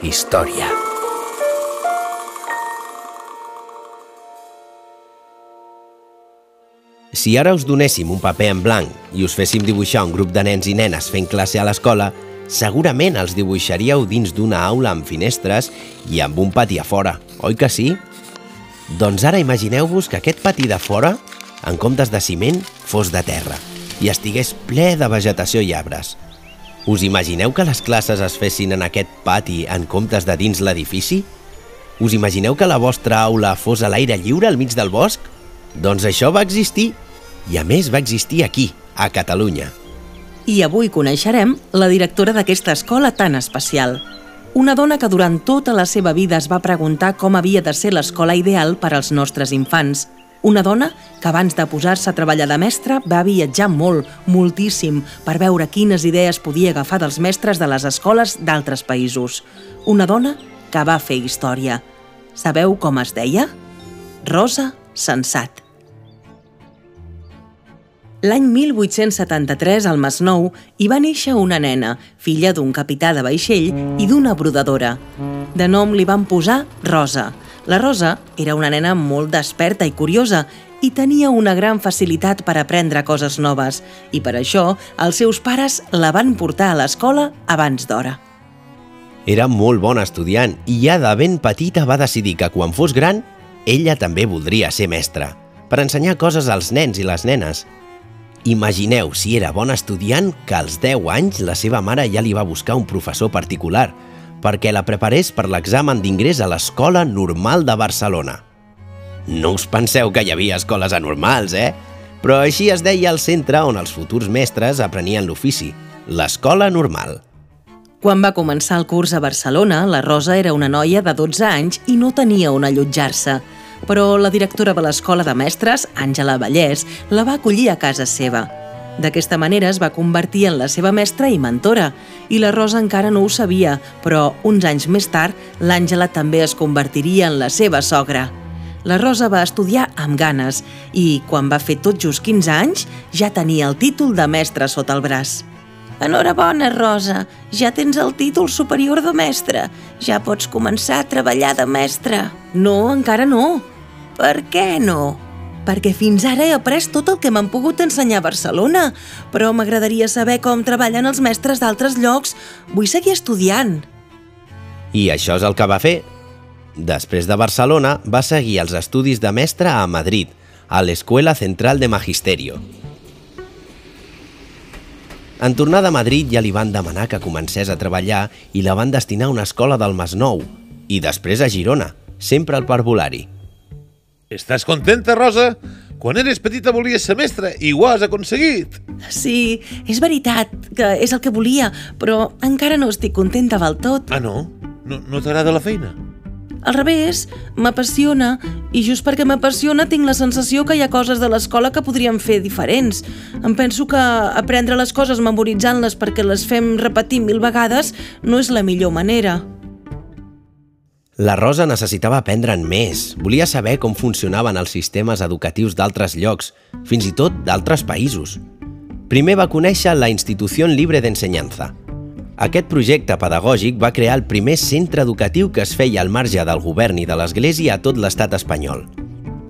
Història. Si ara us donéssim un paper en blanc i us féssim dibuixar un grup de nens i nenes fent classe a l'escola, segurament els dibuixaríeu dins d'una aula amb finestres i amb un pati a fora, oi que sí? Doncs ara imagineu-vos que aquest pati de fora, en comptes de ciment, fos de terra i estigués ple de vegetació i arbres. Us imagineu que les classes es fessin en aquest pati en comptes de dins l'edifici? Us imagineu que la vostra aula fos a l'aire lliure al mig del bosc? Doncs això va existir. I a més va existir aquí, a Catalunya. I avui coneixerem la directora d'aquesta escola tan especial. Una dona que durant tota la seva vida es va preguntar com havia de ser l'escola ideal per als nostres infants. Una dona que abans de posar-se a treballar de mestra va viatjar molt, moltíssim, per veure quines idees podia agafar dels mestres de les escoles d'altres països. Una dona que va fer història. Sabeu com es deia? Rosa Sensat. L'any 1873, al Masnou, hi va néixer una nena, filla d'un capità de vaixell i d'una brodadora. De nom li van posar Rosa. La Rosa era una nena molt desperta i curiosa i tenia una gran facilitat per aprendre coses noves i per això els seus pares la van portar a l'escola abans d'hora. Era molt bon estudiant i ja de ben petita va decidir que quan fos gran, ella també voldria ser mestra, per ensenyar coses als nens i les nenes. Imagineu si era bon estudiant que als 10 anys la seva mare ja li va buscar un professor particular perquè la preparés per l'examen d'ingrés a l'Escola Normal de Barcelona. No us penseu que hi havia escoles anormals, eh? Però així es deia el centre on els futurs mestres aprenien l'ofici, l'Escola Normal. Quan va començar el curs a Barcelona, la Rosa era una noia de 12 anys i no tenia on allotjar-se però la directora de l'escola de mestres, Àngela Vallès, la va acollir a casa seva. D'aquesta manera es va convertir en la seva mestra i mentora, i la Rosa encara no ho sabia, però uns anys més tard l'Àngela també es convertiria en la seva sogra. La Rosa va estudiar amb ganes i, quan va fer tot just 15 anys, ja tenia el títol de mestra sota el braç. Enhorabona, Rosa, ja tens el títol superior de mestre. Ja pots començar a treballar de mestre. No, encara no. Per què no? Perquè fins ara he après tot el que m'han pogut ensenyar a Barcelona, però m'agradaria saber com treballen els mestres d'altres llocs. Vull seguir estudiant. I això és el que va fer. Després de Barcelona, va seguir els estudis de mestre a Madrid, a l'Escuela Central de Magisterio. En tornar de Madrid ja li van demanar que comencés a treballar i la van destinar a una escola del Masnou i després a Girona, sempre al parvulari. Estàs contenta, Rosa? Quan eres petita volies ser mestra i ho has aconseguit. Sí, és veritat que és el que volia, però encara no estic contenta del tot. Ah, no? No, no t'agrada la feina? Al revés, m'apassiona i just perquè m'apassiona tinc la sensació que hi ha coses de l'escola que podríem fer diferents. Em penso que aprendre les coses memoritzant-les perquè les fem repetir mil vegades no és la millor manera. La Rosa necessitava aprendre'n més. Volia saber com funcionaven els sistemes educatius d'altres llocs, fins i tot d'altres països. Primer va conèixer la Institució Libre d'Ensenyanza, aquest projecte pedagògic va crear el primer centre educatiu que es feia al marge del govern i de l'Església a tot l'estat espanyol.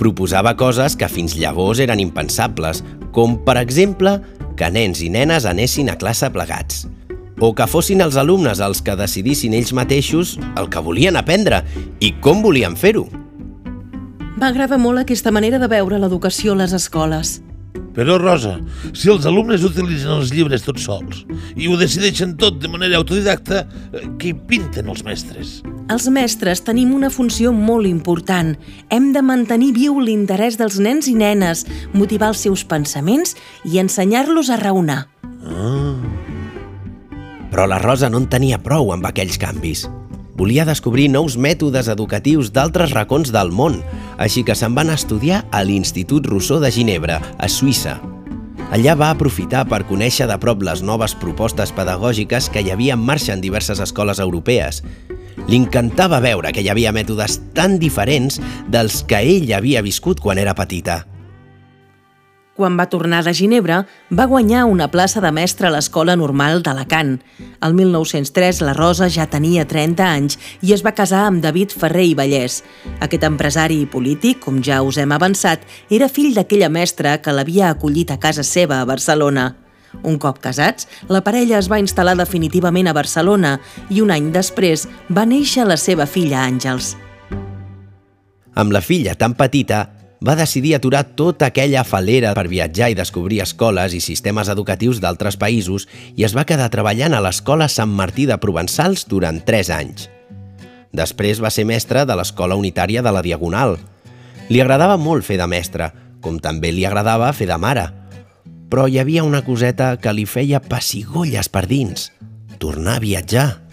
Proposava coses que fins llavors eren impensables, com, per exemple, que nens i nenes anessin a classe plegats, o que fossin els alumnes els que decidissin ells mateixos el que volien aprendre i com volien fer-ho. M'agrada molt aquesta manera de veure l'educació a les escoles. Però, Rosa, si els alumnes utilitzen els llibres tots sols i ho decideixen tot de manera autodidacta, eh, què hi pinten els mestres? Els mestres tenim una funció molt important. Hem de mantenir viu l'interès dels nens i nenes, motivar els seus pensaments i ensenyar-los a raonar. Ah. Però la Rosa no en tenia prou amb aquells canvis volia descobrir nous mètodes educatius d'altres racons del món, així que se'n van estudiar a l'Institut Rousseau de Ginebra, a Suïssa. Allà va aprofitar per conèixer de prop les noves propostes pedagògiques que hi havia en marxa en diverses escoles europees. Li encantava veure que hi havia mètodes tan diferents dels que ell havia viscut quan era petita. Quan va tornar de Ginebra, va guanyar una plaça de mestre a l'Escola Normal d'Alacant. El 1903 la Rosa ja tenia 30 anys i es va casar amb David Ferrer i Vallès. Aquest empresari i polític, com ja us hem avançat, era fill d'aquella mestra que l'havia acollit a casa seva a Barcelona. Un cop casats, la parella es va instal·lar definitivament a Barcelona i un any després va néixer la seva filla Àngels. Amb la filla tan petita, va decidir aturar tota aquella falera per viatjar i descobrir escoles i sistemes educatius d'altres països i es va quedar treballant a l'Escola Sant Martí de Provençals durant 3 anys. Després va ser mestre de l'Escola Unitària de la Diagonal. Li agradava molt fer de mestre, com també li agradava fer de mare. Però hi havia una coseta que li feia pessigolles per dins. Tornar a viatjar.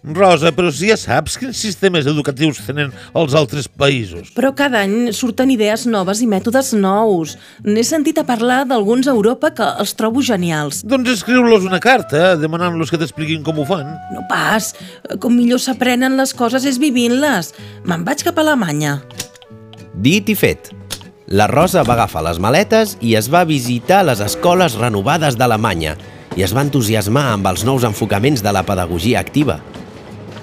Rosa, però si ja saps quins sistemes educatius tenen els altres països. Però cada any surten idees noves i mètodes nous. N'he sentit a parlar d'alguns a Europa que els trobo genials. Doncs escriu-los una carta, demanant-los que t'expliquin com ho fan. No pas. Com millor s'aprenen les coses és vivint-les. Me'n vaig cap a Alemanya. Dit i fet. La Rosa va agafar les maletes i es va visitar les escoles renovades d'Alemanya i es va entusiasmar amb els nous enfocaments de la pedagogia activa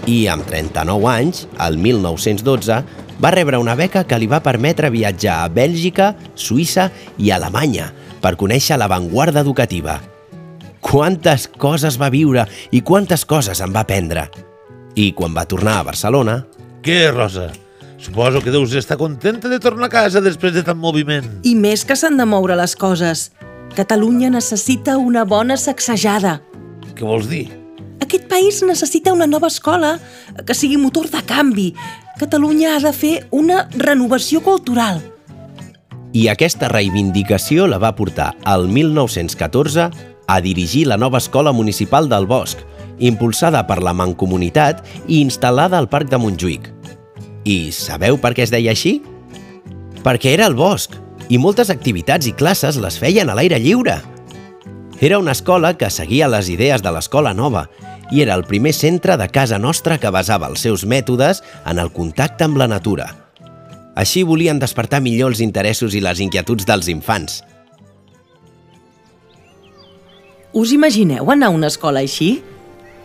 i amb 39 anys, el 1912, va rebre una beca que li va permetre viatjar a Bèlgica, Suïssa i Alemanya per conèixer l'avantguarda educativa. Quantes coses va viure i quantes coses en va aprendre. I quan va tornar a Barcelona... Què, Rosa? Suposo que deus estar contenta de tornar a casa després de tant moviment. I més que s'han de moure les coses. Catalunya necessita una bona sacsejada. Què vols dir? Aquest país necessita una nova escola que sigui motor de canvi. Catalunya ha de fer una renovació cultural. I aquesta reivindicació la va portar al 1914 a dirigir la nova escola municipal del Bosc, impulsada per la Mancomunitat i instal·lada al Parc de Montjuïc. I sabeu per què es deia així? Perquè era el bosc i moltes activitats i classes les feien a l'aire lliure. Era una escola que seguia les idees de l'escola nova i era el primer centre de casa nostra que basava els seus mètodes en el contacte amb la natura. Així volien despertar millor els interessos i les inquietuds dels infants. Us imagineu anar a una escola així?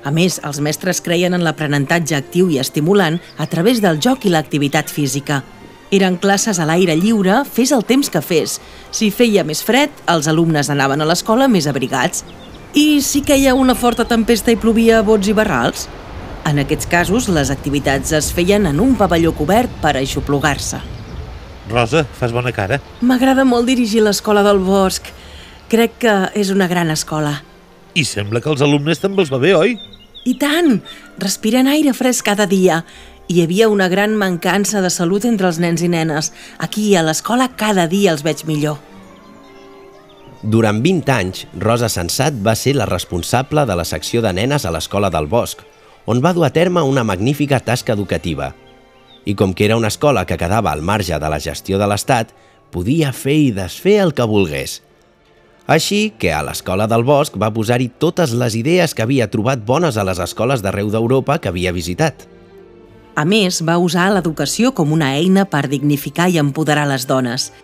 A més, els mestres creien en l'aprenentatge actiu i estimulant a través del joc i l'activitat física. Eren classes a l'aire lliure, fes el temps que fes. Si feia més fred, els alumnes anaven a l'escola més abrigats i si queia una forta tempesta i plovia a bots i barrals? En aquests casos, les activitats es feien en un pavelló cobert per aixoplugar-se. Rosa, fas bona cara. M'agrada molt dirigir l'escola del bosc. Crec que és una gran escola. I sembla que els alumnes també els va bé, oi? I tant! Respiren aire fresc cada dia. Hi havia una gran mancança de salut entre els nens i nenes. Aquí, a l'escola, cada dia els veig millor. Durant 20 anys, Rosa Sensat va ser la responsable de la secció de nenes a l'Escola del Bosc, on va dur a terme una magnífica tasca educativa. I com que era una escola que quedava al marge de la gestió de l'Estat, podia fer i desfer el que volgués. Així que a l'Escola del Bosc va posar-hi totes les idees que havia trobat bones a les escoles d'arreu d'Europa que havia visitat. A més, va usar l'educació com una eina per dignificar i empoderar les dones –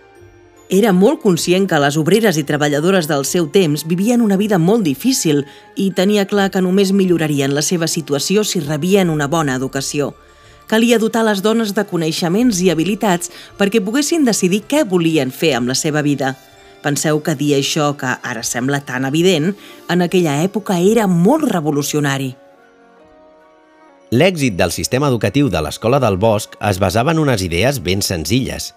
era molt conscient que les obreres i treballadores del seu temps vivien una vida molt difícil i tenia clar que només millorarien la seva situació si rebien una bona educació. Calia dotar les dones de coneixements i habilitats perquè poguessin decidir què volien fer amb la seva vida. Penseu que dir això, que ara sembla tan evident, en aquella època era molt revolucionari. L'èxit del sistema educatiu de l'Escola del Bosc es basava en unes idees ben senzilles.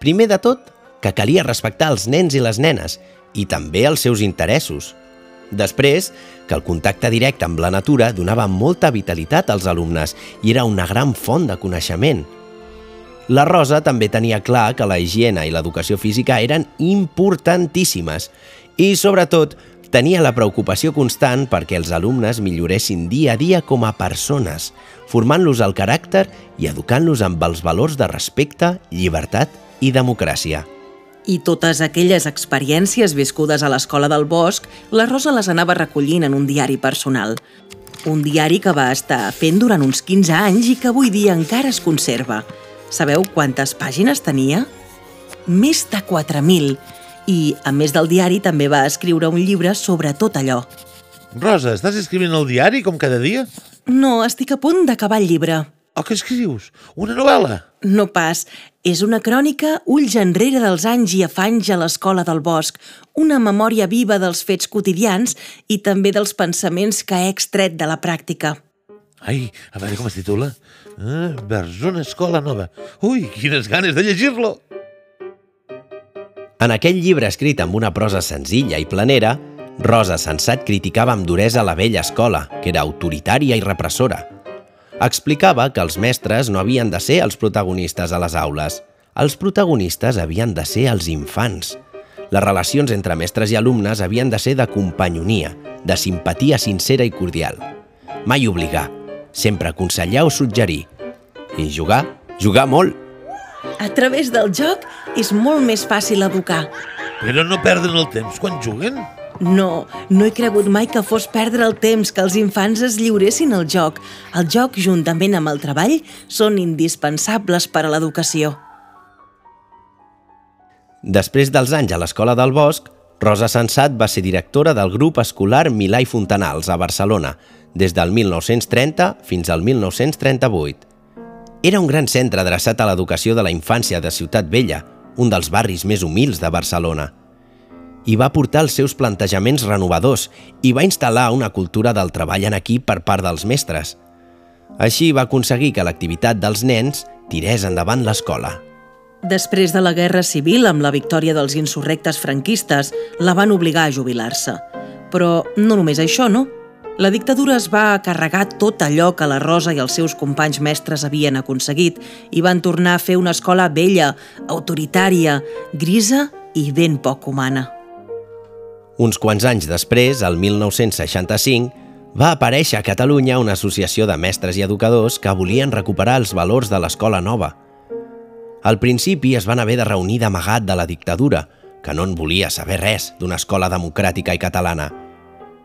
Primer de tot, que calia respectar els nens i les nenes i també els seus interessos. Després, que el contacte directe amb la natura donava molta vitalitat als alumnes i era una gran font de coneixement. La Rosa també tenia clar que la higiene i l'educació física eren importantíssimes i, sobretot, tenia la preocupació constant perquè els alumnes milloressin dia a dia com a persones, formant-los el caràcter i educant-los amb els valors de respecte, llibertat i democràcia. I totes aquelles experiències viscudes a l'escola del bosc, la Rosa les anava recollint en un diari personal. Un diari que va estar fent durant uns 15 anys i que avui dia encara es conserva. Sabeu quantes pàgines tenia? Més de 4.000 I, a més del diari, també va escriure un llibre sobre tot allò. Rosa, estàs escrivint el diari com cada dia? No, estic a punt d'acabar el llibre. O què escrius? Una novel·la? No pas. És una crònica ulls enrere dels anys i afanys a l'escola del bosc, una memòria viva dels fets quotidians i també dels pensaments que he extret de la pràctica. Ai, a veure com es titula. Ah, vers una escola nova. Ui, quines ganes de llegir-lo! En aquell llibre escrit amb una prosa senzilla i planera, Rosa Sensat criticava amb duresa la vella escola, que era autoritària i repressora. Explicava que els mestres no havien de ser els protagonistes a les aules. Els protagonistes havien de ser els infants. Les relacions entre mestres i alumnes havien de ser de companyonia, de simpatia sincera i cordial. Mai obligar, sempre aconsellar o suggerir. I jugar, jugar molt. A través del joc és molt més fàcil educar. Però no perden el temps quan juguen? No, no he cregut mai que fos perdre el temps que els infants es lliuressin al joc. El joc, juntament amb el treball, són indispensables per a l'educació. Després dels anys a l'Escola del Bosc, Rosa Sensat va ser directora del grup escolar Milà i Fontanals a Barcelona, des del 1930 fins al 1938. Era un gran centre adreçat a l'educació de la infància de Ciutat Vella, un dels barris més humils de Barcelona. I va portar els seus plantejaments renovadors i va instal·lar una cultura del treball en equip per part dels mestres. Així va aconseguir que l'activitat dels nens tirés endavant l'escola. Després de la Guerra Civil, amb la victòria dels insurrectes franquistes, la van obligar a jubilar-se. Però no només això, no? La dictadura es va carregar tot allò que la Rosa i els seus companys mestres havien aconseguit i van tornar a fer una escola vella, autoritària, grisa i ben poc humana. Uns quants anys després, el 1965, va aparèixer a Catalunya una associació de mestres i educadors que volien recuperar els valors de l'escola nova. Al principi es van haver de reunir d'amagat de la dictadura, que no en volia saber res d'una escola democràtica i catalana.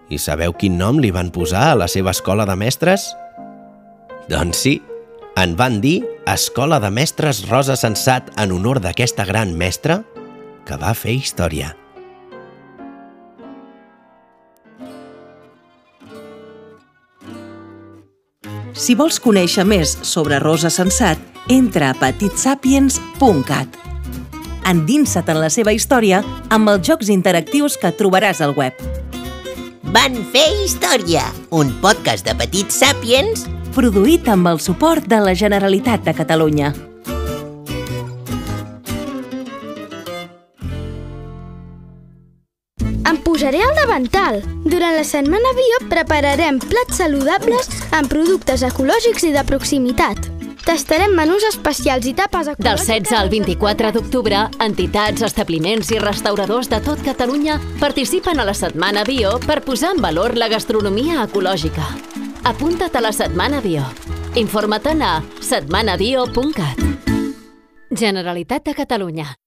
I sabeu quin nom li van posar a la seva escola de mestres? Doncs sí, en van dir Escola de Mestres Rosa Sensat en honor d'aquesta gran mestra que va fer història. Si vols conèixer més sobre Rosa Sensat, entra a petitsapiens.cat. Endinsa't en la seva història amb els jocs interactius que trobaràs al web. Van fer història, un podcast de petits sàpiens Produït amb el suport de la Generalitat de Catalunya. Em posaré al davantal. Durant la setmana bio prepararem plats saludables amb productes ecològics i de proximitat. Tastarem menús especials i tapes Del ecològiques... 16 al 24 d'octubre, entitats, establiments i restauradors de tot Catalunya participen a la Setmana Bio per posar en valor la gastronomia ecològica. Apunta't a la Setmana Bio. Informa't a setmanabio.cat. Generalitat de Catalunya.